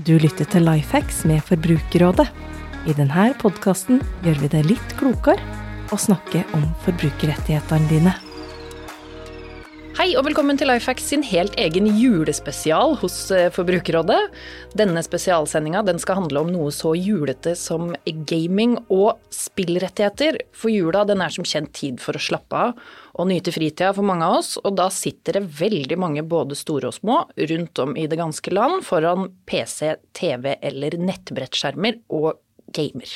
Du lytter til Lifehacks med Forbrukerrådet. I denne podkasten gjør vi det litt klokere å snakke om forbrukerrettighetene dine. Hei og velkommen til Lifehacks sin helt egen julespesial hos eh, Forbrukerrådet. Denne spesialsendinga skal handle om noe så julete som gaming og spillrettigheter. For jula den er som kjent tid for å slappe av og nyte fritida for mange av oss, og da sitter det veldig mange både store og små rundt om i det ganske land foran PC, TV eller nettbrettskjermer og gamer.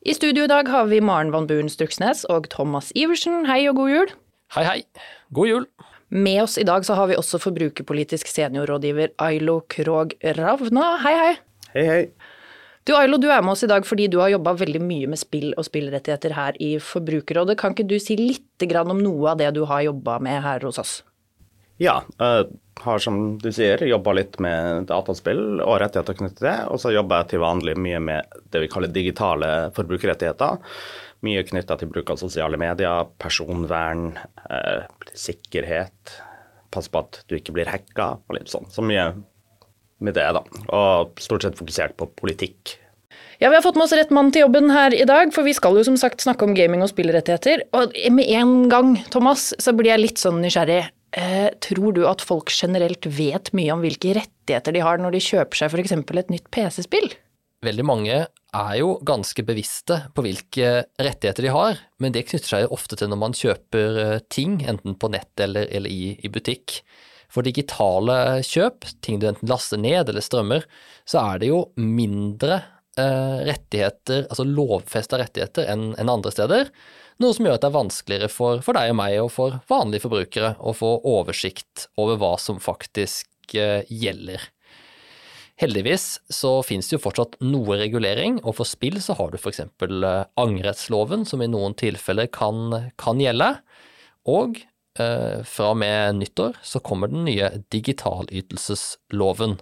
I studio i dag har vi Maren Van Buren Struksnes og Thomas Iversen. Hei og god jul. Hei, hei. God jul. Med oss i dag så har vi også forbrukerpolitisk seniorrådgiver Ailo Krog Ravna. Hei, hei. Hei, hei. Du Ailo, du er med oss i dag fordi du har jobba veldig mye med spill og spillrettigheter her i Forbrukerrådet. Kan ikke du si litt om noe av det du har jobba med her hos oss? Ja, jeg har som du sier jobba litt med dataspill og rettigheter knyttet til det. Og så jobber jeg til vanlig mye med det vi kaller digitale forbrukerrettigheter. Mye knytta til bruk av sosiale medier, personvern, eh, sikkerhet. Pass på at du ikke blir hacka og litt sånn. Så mye med det, da. Og stort sett fokusert på politikk. Ja, Vi har fått med oss rett mann til jobben her i dag, for vi skal jo som sagt snakke om gaming og spillrettigheter. Og med en gang, Thomas, så blir jeg litt sånn nysgjerrig. Eh, tror du at folk generelt vet mye om hvilke rettigheter de har når de kjøper seg f.eks. et nytt PC-spill? Veldig mange er jo ganske bevisste på hvilke rettigheter de har, men det knytter seg jo ofte til når man kjøper eh, ting, enten på nett eller, eller i, i butikk. For digitale kjøp, ting du enten laster ned eller strømmer, så er det jo mindre eh, rettigheter, altså lovfesta rettigheter, enn en andre steder. Noe som gjør at det er vanskeligere for, for, deg og meg og for vanlige forbrukere å få oversikt over hva som faktisk eh, gjelder. Heldigvis så finnes det jo fortsatt noe regulering, og for spill så har du f.eks. Eh, angrettsloven, som i noen tilfeller kan, kan gjelde. Og Eh, fra og med nyttår så kommer den nye digitalytelsesloven.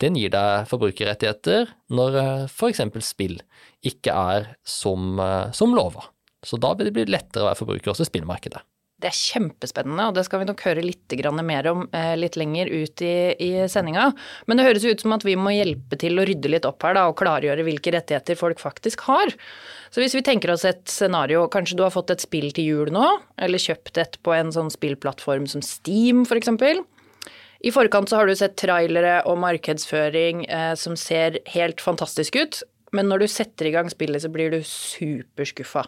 Den gir deg forbrukerrettigheter når eh, f.eks. spill ikke er som, eh, som lova. Så da vil det bli lettere å være forbruker også i spillmarkedet. Det er kjempespennende, og det skal vi nok høre litt mer om eh, litt lenger ut i, i sendinga. Men det høres ut som at vi må hjelpe til å rydde litt opp her da, og klargjøre hvilke rettigheter folk faktisk har. Så hvis vi tenker oss et scenario, kanskje du har fått et spill til jul nå, eller kjøpt et på en sånn spillplattform som Steam f.eks. I forkant så har du sett trailere og markedsføring eh, som ser helt fantastisk ut. Men når du setter i gang spillet, så blir du superskuffa.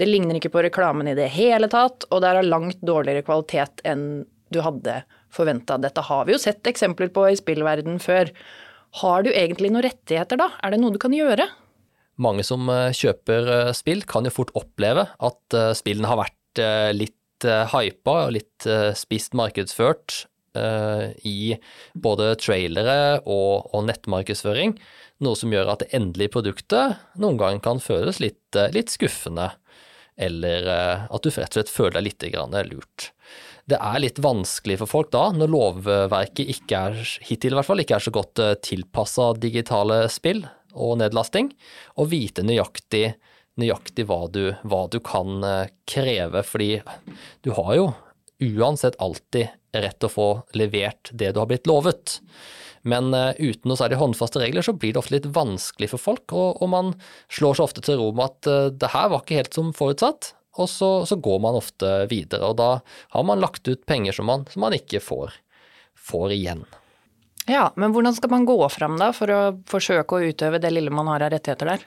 Det ligner ikke på reklamen i det hele tatt, og det er av langt dårligere kvalitet enn du hadde forventa. Dette har vi jo sett eksempler på i spillverden før. Har du egentlig noen rettigheter da? Er det noe du kan gjøre? Mange som eh, kjøper eh, spill, kan jo fort oppleve at eh, spillene har vært litt hypa og litt spist markedsført i både trailere og, og nettmarkedsføring noe som gjør at det endelige produktet noen gang kan føles litt, eh, litt skuffende, eller eh, at du rett og slett føler deg litt lurt. Det er litt vanskelig for folk da, når lovverket ikke er, hittil i hvert fall, ikke er så godt tilpassa digitale spill og nedlasting, å vite nøyaktig, nøyaktig hva, du, hva du kan kreve, fordi du har jo uansett alltid rett å få levert det du har blitt lovet. Men uh, uten noe særlig håndfaste regler så blir det ofte litt vanskelig for folk, og, og man slår seg ofte til ro med at uh, det her var ikke helt som forutsatt, og så, så, går man ofte videre. Og da har man lagt ut penger som man, som man ikke får, får igjen. Ja, men hvordan skal man gå fram da for å forsøke å utøve det lille man har av rettigheter der?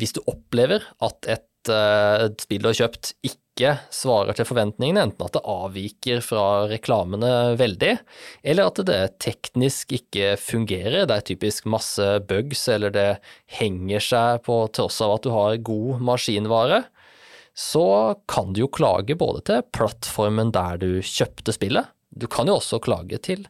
Hvis du opplever at et uh, spill du har kjøpt ikke ikke svarer til forventningene, enten at det avviker fra reklamene veldig, eller at det teknisk ikke fungerer, det er typisk masse bugs, eller det henger seg på tross av at du har god maskinvare, så kan du jo klage både til plattformen der du kjøpte spillet, du kan jo også klage til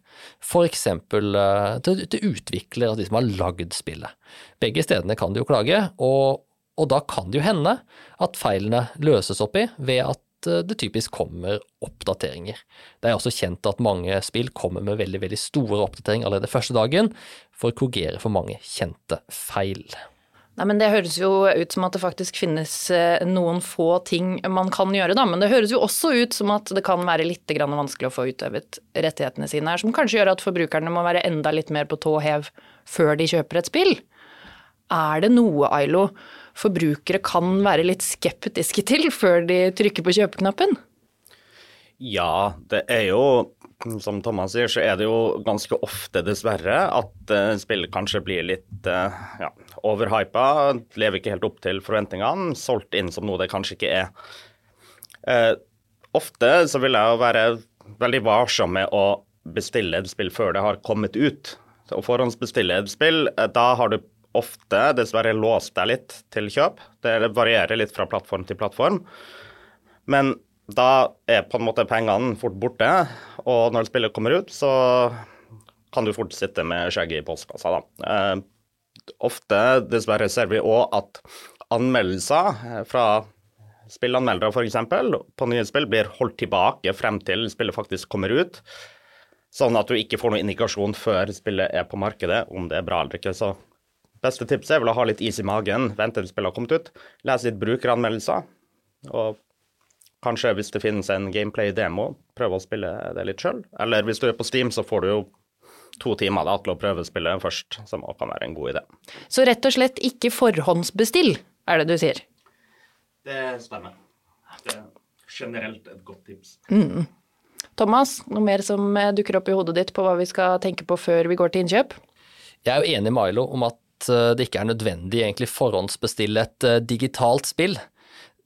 eksempel eh, til, til utvikler, av de som har lagd spillet. Begge stedene kan du jo klage, og og da kan det jo hende at feilene løses opp i ved at eh, det typisk kommer oppdateringer. Det er også kjent at mange spill kommer med veldig veldig store oppdateringer allerede første dagen for å korrigere for mange kjente feil. Nei, men Det høres jo ut som at det faktisk finnes eh, noen få ting man kan gjøre, da. Men det høres jo også ut som at det kan være litt vanskelig å få utøvet rettighetene sine her, som kanskje gjør at forbrukerne må være enda litt mer på tå hev før de kjøper et spill. Er det noe, Ailo, forbrukere kan være litt skeptiske til før de trykker på kjøpeknappen? Ja, det er jo som Thomas sier, så er det jo ganske ofte, dessverre, at uh, spillet kanskje blir litt uh, ja, overhypa. Lever ikke helt opp til forventningene. Solgt inn som noe det kanskje ikke er. Uh, ofte så vil jeg jo være veldig varsom med å bestille et spill før det har kommet ut. Å forhåndsbestille et spill, da har du ofte dessverre låst deg litt til kjøp. Det varierer litt fra plattform til plattform. Men da er på en måte pengene fort borte, og når spillet kommer ut, så kan du fort sitte med skjegget i postkassa, da. Eh, ofte, dessverre, ser vi òg at anmeldelser fra spillanmeldere f.eks. på nye spill blir holdt tilbake frem til spillet faktisk kommer ut. Sånn at du ikke får noen indikasjon før spillet er på markedet, om det er bra eller ikke. Så beste tipset er vel å ha litt is i magen, vente til spillet har kommet ut. Lese litt brukeranmeldelser. Og Kanskje hvis det finnes en gameplay-demo, prøve å spille det litt sjøl. Eller hvis du er på Steam, så får du jo to timer da, til å prøve spillet først, som også kan være en god idé. Så rett og slett ikke forhåndsbestill, er det du sier? Det stemmer. Det er generelt et godt tips. Mm. Thomas, noe mer som dukker opp i hodet ditt på hva vi skal tenke på før vi går til innkjøp? Jeg er jo enig med Milo om at eh, det ikke er nødvendig egentlig forhåndsbestille et eh, digitalt spill.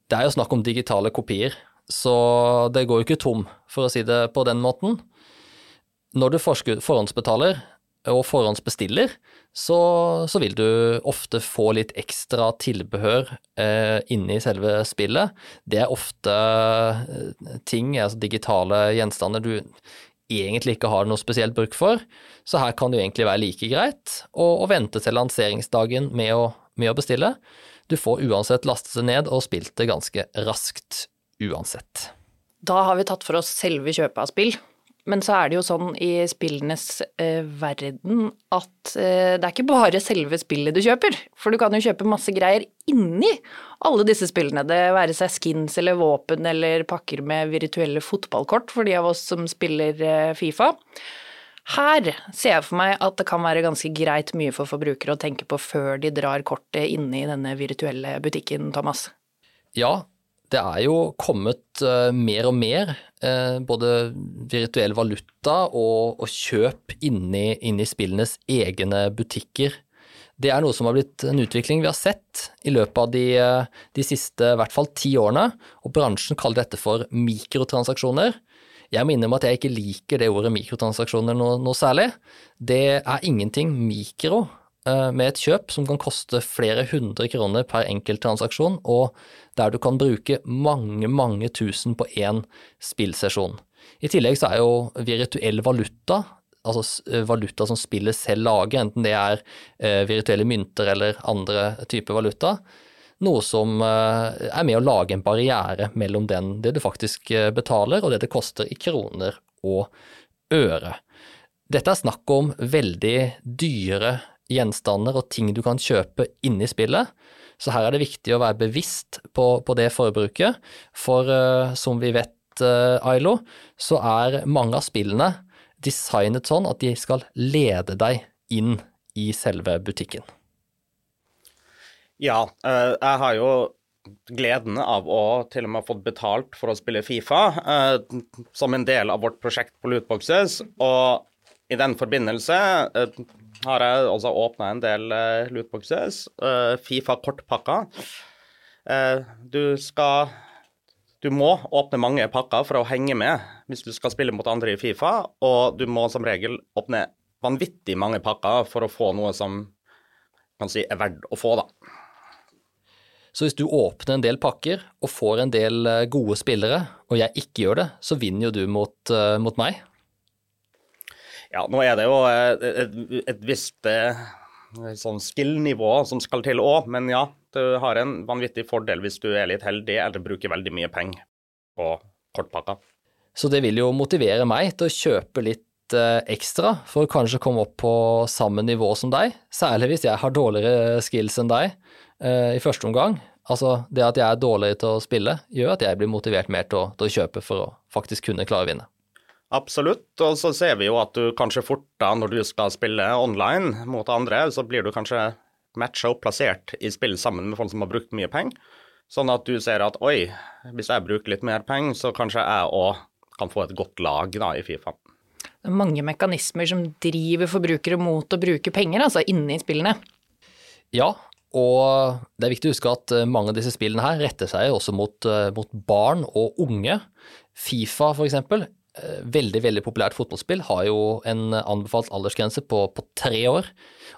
Det er jo snakk om digitale kopier, så det går jo ikke tom, for å si det på den måten. Når du forhåndsbetaler og forhåndsbestiller, så, så vil du ofte få litt ekstra tilbehør eh, inne i selve spillet. Det er ofte eh, ting, altså digitale gjenstander, du egentlig ikke har noe spesielt bruk for, så her kan det jo egentlig være like greit å, vente til lanseringsdagen med å, med å bestille. Du får uansett lastet det ned og spilt det ganske raskt uansett. Da har vi tatt for oss selve kjøpet av spill. Men så er det jo sånn i spillenes eh, verden at eh, det er ikke bare selve spillet du kjøper. For du kan jo kjøpe masse greier inni alle disse spillene. Det være seg skins eller våpen eller pakker med virtuelle fotballkort for de av oss som spiller eh, Fifa. Her ser jeg for meg at det kan være ganske greit mye for forbrukere å tenke på før de drar kortet inne i denne virtuelle butikken, Thomas. Ja, det er jo kommet uh, mer og mer uh, både virtuell valuta og, og kjøp inni, inni, spillenes egne butikker. Det er noe som har blitt en utvikling vi har sett i løpet av de, uh, de siste i hvert fall ti årene, og bransjen kaller dette for mikrotransaksjoner. Jeg minner innrømme at jeg ikke liker det ordet mikrotransaksjoner noe, noe særlig. Det er ingenting mikro Eh, med et kjøp som kan koste flere hundre kroner per enkelttransaksjon, og der du kan bruke mange, mange tusen på én spillsesjon. I tillegg så er jo virtuell valuta, altså eh, valuta som spillet selv lager, enten det er eh, virtuelle mynter eller andre typer valuta, noe som er med å lage en barriere mellom den, det du faktisk betaler og det det koster i kroner og øre. Dette er snakk om veldig dyre gjenstander og ting du kan kjøpe inni spillet. Så her er det viktig å være bevisst på, på det forbruket, for uh, som vi vet, uh, Ailo, så er mange av spillene designet sånn at de skal lede deg inn i selve butikken. Ja, uh, jeg har jo gleden av å til og med ha fått betalt for å spille Fifa som en del av vårt prosjekt på Lootboxes. Og i den forbindelse har jeg også åpna en del uh, lootboxes. Uh, Fifa kortpakker. Uh, du skal Du må åpne mange pakker for å henge med hvis du skal spille mot andre i Fifa, og du må som regel åpne vanvittig mange pakker for å få noe som kan si er verdt å få, da. Så hvis du åpner en del pakker og får en del gode spillere, og jeg ikke gjør det, så vinner jo du mot, mot meg. Ja, nå er det jo et, et, et visst eh, sånn skill-nivå som skal til òg, men ja, du har en vanvittig fordel hvis du er litt heldig eller bruker veldig mye penger på kortpakka. Så det vil jo motivere meg til å kjøpe litt eh, ekstra for å kanskje komme opp på samme nivå som deg, særlig hvis jeg har dårligere skills enn deg eh, i første omgang. Altså, det at jeg er dårligere til å spille, gjør at jeg blir motivert mer til å, til å kjøpe for å faktisk kunne klare å vinne. Absolutt, og så ser vi jo at du kanskje fort da, når du skal spille online mot andre, så blir du kanskje matcha og plassert i spill sammen med folk som har brukt mye penger. Sånn at du ser at oi, hvis jeg bruker litt mer penger, så kanskje jeg òg kan få et godt lag da i Fifa. Det er mange mekanismer som driver forbrukere mot å bruke penger, altså inne i spillene. Ja, og det er viktig å huske at eh, mange av disse spillene her retter seg også mot, eh, mot barn og unge. Fifa for eksempel, eh, veldig veldig populært fotballspill, har jo en anbefalt aldersgrense på, på tre år.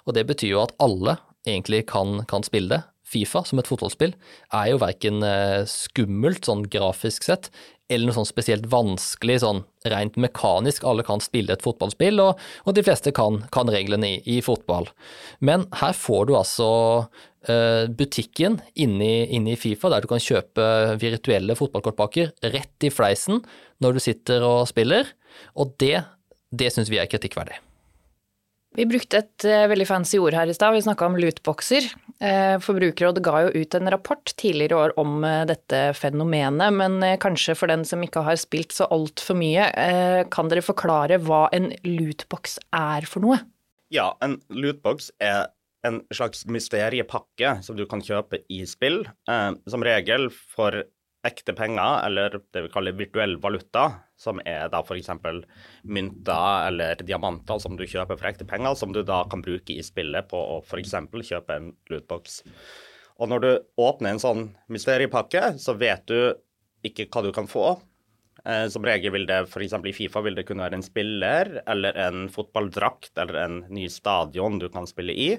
Og det betyr jo at alle egentlig kan, kan spille det. Fifa som et fotballspill er jo verken skummelt sånn grafisk sett, eller noe sånn spesielt vanskelig sånn rent mekanisk. Alle kan spille et fotballspill, og, og de fleste kan, kan reglene i, i, fotball. Men her får du altså uh, butikken inni, inni Fifa, der du kan kjøpe virtuelle fotballkortpakker rett i fleisen når du sitter og spiller, og det, det syns vi er kritikkverdig. Vi brukte et uh, veldig fancy ord her i stad, vi snakka om lootboxer. Uh, Forbrukerrådet ga jo ut en rapport tidligere i år om uh, dette fenomenet, men kanskje for den som ikke har spilt så altfor mye, kan dere forklare hva en lootbox er for noe? Ja, en lootbox er en slags mysteriepakke som du kan kjøpe i spill. som regel for ekte penger, eller det vi kaller virtuell valuta, som er da f.eks. mynter eller diamanter som du kjøper for ekte penger, som du da kan bruke i spillet på å f.eks. kjøpe en lootbox. Og når du åpner en sånn mysteriepakke, så vet du ikke hva du kan få. Eh, som regel vil det f.eks. i Fifa vil det kunne være en spiller eller en fotballdrakt eller en ny stadion du kan spille i.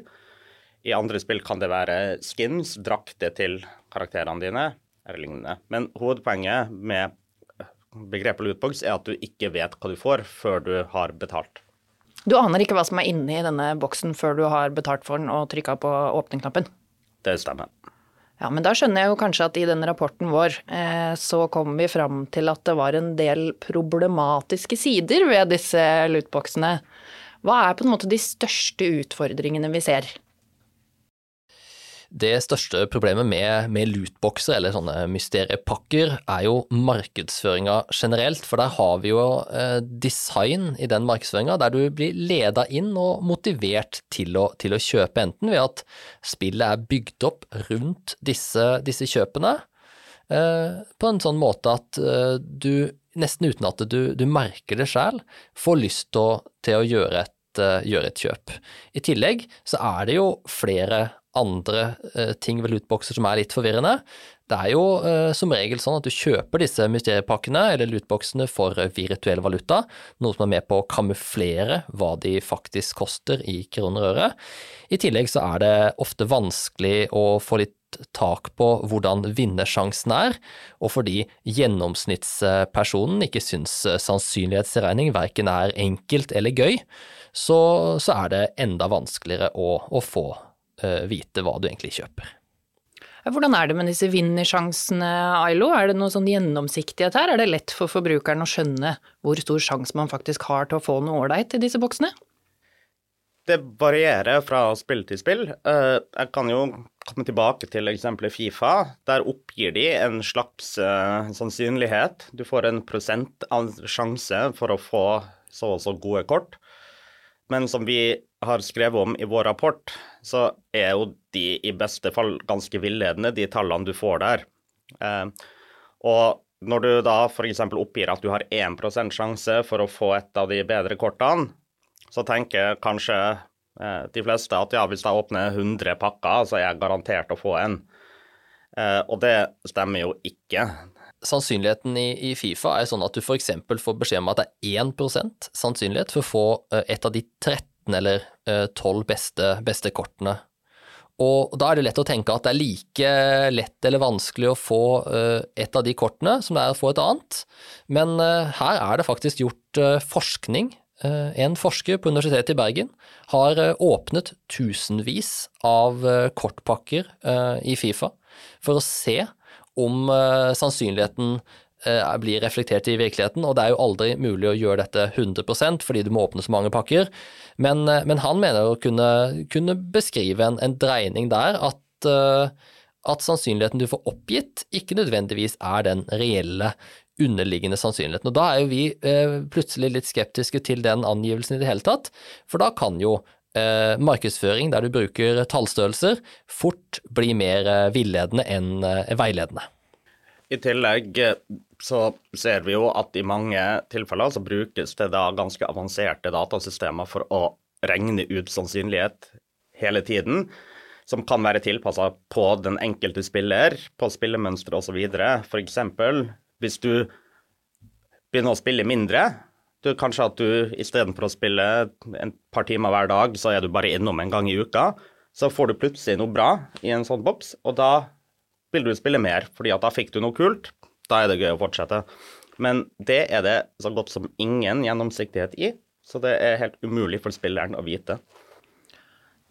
I andre spill kan det være skins, drakter til karakterene dine eller lignende. Men hovedpoenget med begrepet lootbox er at du ikke vet hva du får før du har betalt. Du aner ikke hva som er inni denne boksen før du har betalt for den og trykka på åpne-knappen? Det stemmer. Ja, men da skjønner jeg jo kanskje at i den rapporten vår eh, så kom vi fram til at det var en del problematiske sider ved disse lootboxene. Hva er på en måte de største utfordringene vi ser? Det største problemet med, med lootboxer eller sånne mysteriepakker er jo markedsføringa generelt, for der har vi jo eh, design i den markedsføringa der du blir leda inn og motivert til å, til å, kjøpe, enten ved at spillet er bygd opp rundt disse, disse kjøpene, eh, på en sånn måte at eh, du nesten uten at du, du merker det sjæl, får lyst til å, til å gjøre, et, uh, gjøre et kjøp. I tillegg så er det jo flere andre eh, ting ved lootboxer som er litt forvirrende. Det er jo eh, som regel sånn at du kjøper disse mysteriepakkene eller lootboxene for virtuell valuta, noe som er med på å kamuflere hva de faktisk koster i kroner og øre. I tillegg så er det ofte vanskelig å få litt tak på hvordan vinnersjansen er, og fordi gjennomsnittspersonen ikke syns sannsynlighetsregning verken er enkelt eller gøy, så, så er det enda vanskeligere å, å få vite hva du egentlig kjøper. Hvordan er det med disse vinnersjansene, Ailo? Er det noe sånn gjennomsiktighet her? Er det lett for forbrukeren å skjønne hvor stor sjanse man faktisk har til å få noe ålreit i disse boksene? Det varierer fra spill til spill. Eh, jeg kan jo komme tilbake til eksempelet Fifa. Der oppgir de en slags eh, sannsynlighet. Du får en prosent av sjanse for å få så og så gode kort. Men som vi har skrevet om i vår rapport, så er jo de i beste fall ganske villedende, de tallene du får der. Eh, og når du da f.eks. oppgir at du har 1 sjanse for å få et av de bedre kortene, så tenker kanskje eh, de fleste at ja, hvis jeg åpner 100 pakker, så er jeg garantert å få en. Eh, og det stemmer jo ikke. Sannsynligheten i, i Fifa er sånn at du f.eks. får beskjed om at det er 1 sannsynlighet for å få eh, et av de 13 eller 12 eh, beste, beste kortene. Og da er det lett å tenke at det er like lett eller vanskelig å få eh, et av de kortene som det er å få et annet, men her er det faktisk gjort forskning. En forsker på Universitetet i Bergen har åpnet tusenvis av kortpakker i Fifa for å se om sannsynligheten eh, blir reflektert i virkeligheten, og det er jo aldri mulig å gjøre dette 100% fordi du må åpne så mange pakker. Men, eh, men han mener å kunne, kunne beskrive en, en, dreining der at, at sannsynligheten du får oppgitt, ikke nødvendigvis er den reelle underliggende sannsynligheten. Og Da er jo vi plutselig litt skeptiske til den angivelsen i det hele tatt, for da kan jo eh, markedsføring der du bruker tallstørrelser, fort bli mer eh, villedende enn eh, veiledende. I tillegg eh, så ser vi jo at i mange tilfeller så brukes det da ganske avanserte datasystemer for å regne ut sannsynlighet hele tiden, som kan være tilpassa på den enkelte spiller, på spillemønstre osv. F.eks. hvis du begynner å spille mindre, du, kanskje at du istedenfor å spille en par timer hver dag, så er du bare innom en gang i uka. Så får du plutselig noe bra i en sånn boks, og da vil du spille mer, fordi at da fikk du noe kult. Da er det gøy å fortsette. Men det er det så godt som ingen gjennomsiktighet i, så det er helt umulig for spilleren å vite.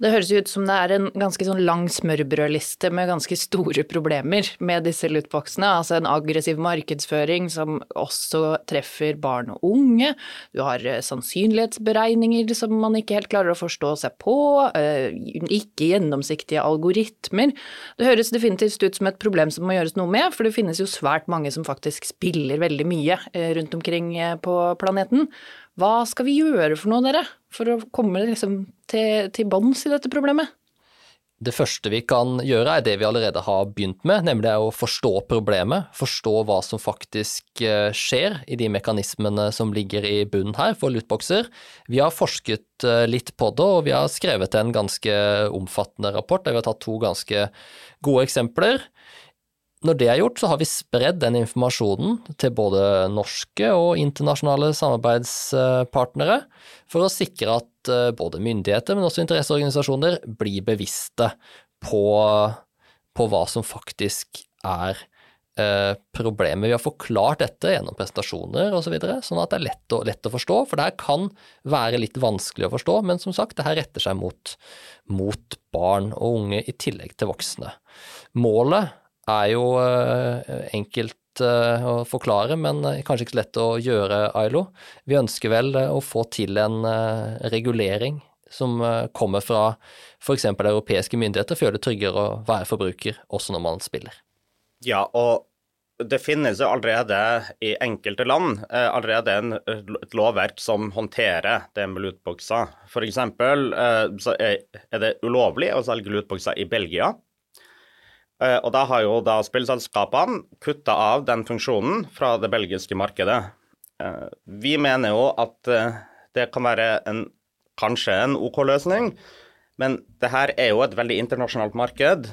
Det høres ut som det er en ganske sånn lang smørbrødliste med ganske store problemer med disse lootboxene. Altså en aggressiv markedsføring som også treffer barn og unge. Du har eh, sannsynlighetsberegninger som man ikke helt klarer å forstå seg på. Eh, ikke gjennomsiktige algoritmer. Det høres definitivt ut som et problem som må gjøres noe med, for det finnes jo svært mange som faktisk spiller veldig mye eh, rundt omkring på planeten. Hva skal vi gjøre for noe, dere, for å komme liksom til, til bunns i dette problemet? Det første vi kan gjøre, er det vi allerede har begynt med, nemlig å forstå problemet, forstå hva som faktisk eh, skjer i de mekanismene som ligger i bunnen her for lootboxer. Vi har forsket eh, litt på det, og vi har skrevet en ganske omfattende rapport der vi har tatt to ganske gode eksempler. Når det er gjort, så har vi spredd den informasjonen til både norske og internasjonale samarbeidspartnere for å sikre at eh, både myndigheter, men også interesseorganisasjoner blir bevisste på, på hva som faktisk er eh, problemet. Vi har forklart dette gjennom presentasjoner osv., så videre, sånn at det er lett å, lett å, forstå. For det her kan være litt vanskelig å forstå, men som sagt, det her retter seg mot, mot barn og unge i tillegg til voksne. Målet er jo eh, enkelt eh, å forklare, men eh, kanskje ikke så lett å gjøre, Ailo. Vi ønsker vel å få til en regulering som kommer fra f.eks. europeiske myndigheter, for å gjøre det tryggere å være forbruker også når man spiller. Ja, og det finnes jo allerede i enkelte land allerede en, et lovverk som håndterer det med lootboxer. F.eks. så er det ulovlig å selge lootboxer i Belgia. Eh, og da har jo da spillselskapene kutta av den funksjonen fra det belgiske markedet. Eh, vi mener jo at eh, det kan være en, kanskje en OK løsning, men det her er jo et veldig internasjonalt marked.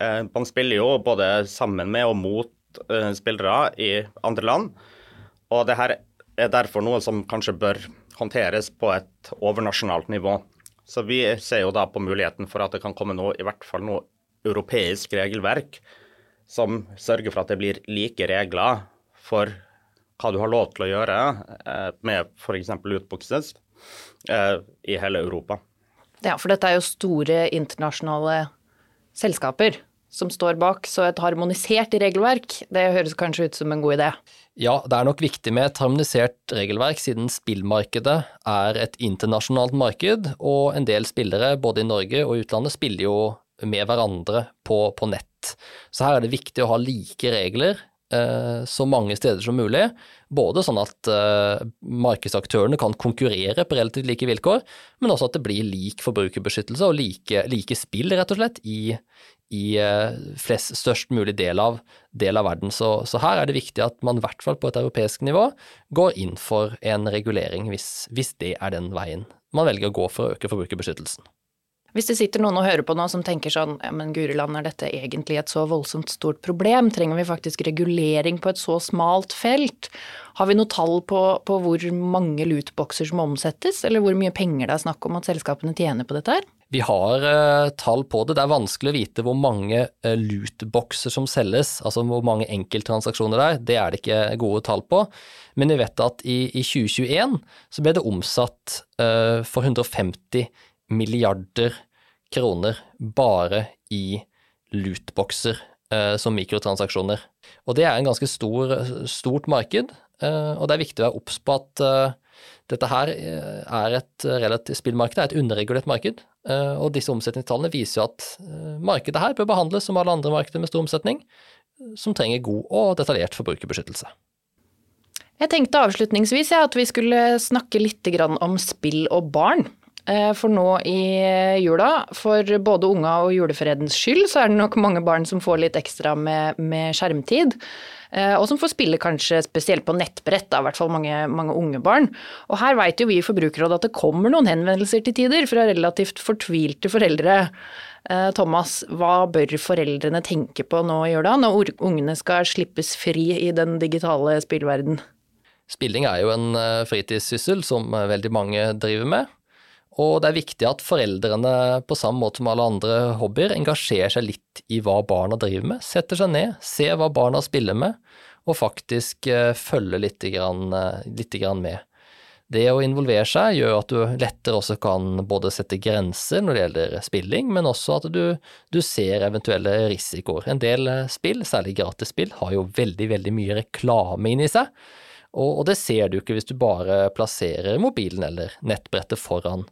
Man spiller jo både sammen med og mot spillere i andre land, og det her er derfor noe som kanskje bør håndteres på et overnasjonalt nivå. Så vi ser jo da på muligheten for at det kan komme noe, i hvert fall noe europeisk regelverk som sørger for at det blir like regler for hva du har lov til å gjøre eh, med f.eks. utbukses eh, i hele Europa. Ja, for dette er jo store internasjonale selskaper som står bak, så et harmonisert regelverk, det høres kanskje ut som en god idé? Ja, det er nok viktig med et harmonisert regelverk, siden spillmarkedet er et internasjonalt marked, og en del spillere, både i Norge og utlandet, spiller jo med hverandre på, på nett. Så her er det viktig å ha like regler eh, så mange steder som mulig. Både sånn at eh, markedsaktørene kan konkurrere på relativt like vilkår, men også at det blir lik forbrukerbeskyttelse og like, like spill, rett og slett, i, i eh, flest, størst mulig del av, del av verden. Så, så, her er det viktig at man i hvert fall på et europeisk nivå går inn for en regulering, hvis, hvis det er den veien man velger å gå for å øke forbrukerbeskyttelsen. Hvis det sitter noen og hører på nå som tenker sånn ja, men Guriland, er dette egentlig et så voldsomt stort problem? Trenger vi faktisk regulering på et så smalt felt? Har vi noe tall på, på hvor mange lootboxer som omsettes, eller hvor mye penger det er snakk om at selskapene tjener på dette her? Vi har uh, tall på det. Det er vanskelig å vite hvor mange uh, lootboxer som selges, altså hvor mange enkelttransaksjoner det er. Det er det ikke gode tall på. Men vi vet at i, i 2021 så ble det omsatt uh, for 150 milliarder kroner bare i lootboxer eh, som mikrotransaksjoner. Og det er en ganske stor, stort marked, eh, og det er viktig å være obs på at eh, dette her eh, er et relativt spillmarked, er et underregulert marked. Eh, og disse omsetningstallene viser jo at eh, markedet her bør behandles som alle andre markeder med stor omsetning, som trenger god og detaljert forbrukerbeskyttelse. Jeg tenkte avslutningsvis ja, at vi skulle snakke litt om spill og barn. For nå i jula, for både unga og julefredens skyld, så er det nok mange barn som får litt ekstra med, med skjermtid. Eh, og som får spille kanskje spesielt på nettbrett, da, i hvert fall mange, mange unge barn. Og her veit jo vi i Forbrukerrådet at det kommer noen henvendelser til tider fra relativt fortvilte foreldre. Eh, Thomas, hva bør foreldrene tenke på nå i jula, når ungene skal slippes fri i den digitale spillverden? Spilling er jo en eh, fritidssyssel som veldig mange driver med. Og det er viktig at foreldrene, på samme måte som alle andre hobbyer, engasjerer seg litt i hva barna driver med. Setter seg ned, ser hva barna spiller med, og faktisk uh, følger litt, grann, uh, litt grann med. Det å involvere seg gjør at du lettere også kan både sette grenser når det gjelder spilling, men også at du, du ser eventuelle risikoer. En del eh, spill, særlig gratisspill, har jo veldig, veldig mye reklame inni seg. Og, og, det ser du ikke hvis du bare plasserer mobilen eller nettbrettet foran,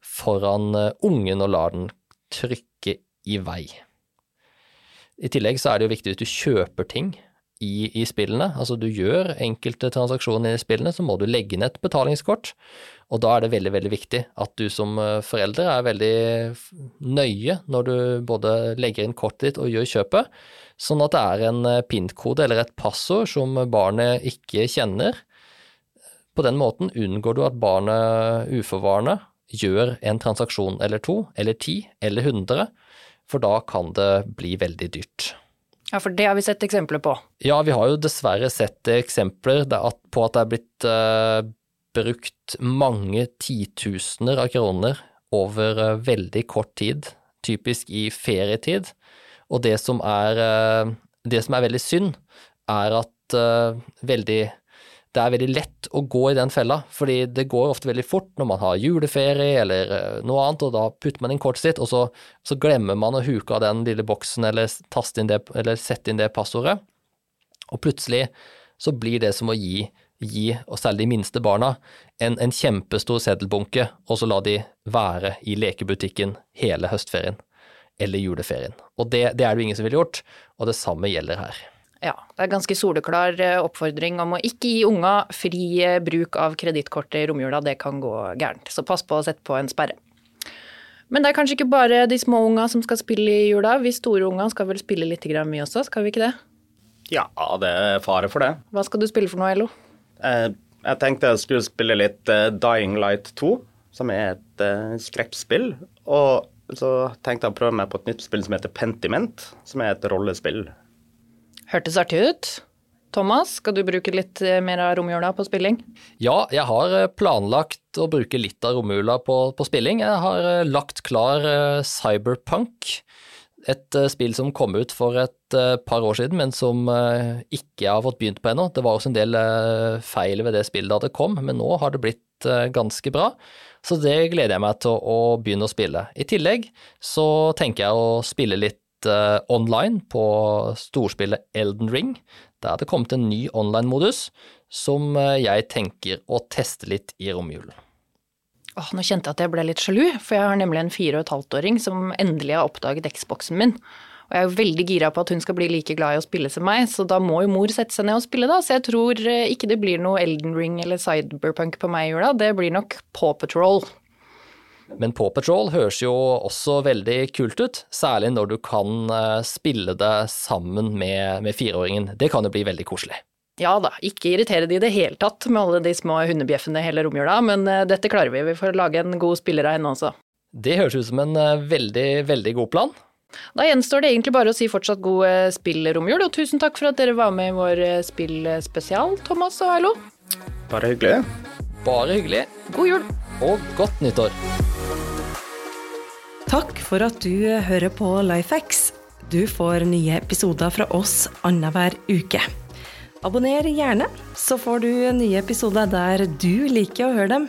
foran uh, ungen og lar den trykke i vei. I tillegg så er det jo viktig hvis du kjøper ting i, i, spillene, altså du gjør enkelte transaksjoner i spillene, så må du legge inn et betalingskort. Og da er det veldig, veldig viktig at du som eh, forelder er veldig nøye når du både legger inn kortet ditt og gjør kjøpet, sånn at det er en eh, PIN-kode eller et passord som barnet ikke kjenner. På den måten unngår du at barnet uforvarende gjør en transaksjon eller to, eller ti, eller hundre, for da kan det bli veldig dyrt. Ja, for det har vi sett eksempler på. Ja, vi har jo dessverre sett eksempler på at det er blitt uh, brukt mange titusener av kroner over uh, veldig kort tid, typisk i ferietid. Og det som er, uh, det som er veldig synd, er at veldig det er veldig lett å gå i den fella, fordi det går ofte veldig fort når man har juleferie eller eh, noe annet, og da putter man inn kortet sitt, og så, så glemmer man å huke av den lille boksen eller, inn det, eller sette inn det passordet, og plutselig så blir det som å gi, gi og særlig de minste barna, en, en kjempestor seddelbunke, og så la de være i lekebutikken hele høstferien eller juleferien. Og det, det er det jo ingen som ville gjort, og det samme gjelder her. Ja, det er ganske soleklar eh, oppfordring om å ikke gi unga fri eh, bruk av kredittkortet i romjula. Det kan gå gærent. Så pass på å sette på en sperre. Men det er kanskje ikke bare de små unga som skal spille i jula. Vi store unga skal vel spille litt mye også, skal vi ikke det? Ja, det er fare for det. Hva skal du spille for noe, Elo? Eh, jeg tenkte jeg skulle spille litt Dying Light 2, som er et skrekkspill. Og så tenkte jeg å prøve meg på et nytt spill som heter Pentiment, som er et rollespill Hørtes artig ut. Thomas, skal du bruke litt eh, mer av romjula på spilling? Ja, jeg har eh, planlagt å bruke litt av romjula på, på, spilling. Jeg har eh, lagt klar Cyberpunk, et spill som kom ut for et par år siden, men som ikke har fått begynt på ennå. Det var også en del feil ved det spillet da det kom, men nå har det blitt ganske bra. Så det gleder jeg meg til å begynne å spille. I tillegg så tenker jeg å spille litt uh, online på storspillet Elden Ring. Der er det kommet en ny online-modus som uh, jeg tenker å teste litt i romjulen. Åh, nå kjente jeg at jeg ble litt sjalu, for jeg har nemlig en fire og et halvt åring som endelig har oppdaget Xboxen min. Og jeg er jo veldig gira på at hun skal bli like glad i å spille som meg, så da må jo mor sette seg ned og spille, da. Så jeg tror eh, ikke det blir noe Elden Ring eller Cyberpunk på meg i jula. Det blir nok Paw Patrol. Men Paw Patrol høres jo også veldig kult ut, særlig når du kan eh, spille det sammen med, med fireåringen. Det kan jo bli veldig koselig. Ja da, ikke irritere de i det hele tatt med alle de små hundebjeffene hele romjula, men eh, dette klarer vi. Vi får lage en god spiller av henne også. Det høres ut som en veldig, veldig god plan. Da gjenstår det egentlig bare å si fortsatt god spillromjul, og tusen takk for at dere var med i vår spillspesial, Thomas og Ailo. Bare hyggelig. Bare hyggelig. God jul. Og godt nyttår. Takk for at du hører på Lifehacks. Du får nye episoder fra oss annenhver uke. Abonner gjerne, så får du nye episoder der du liker å høre dem.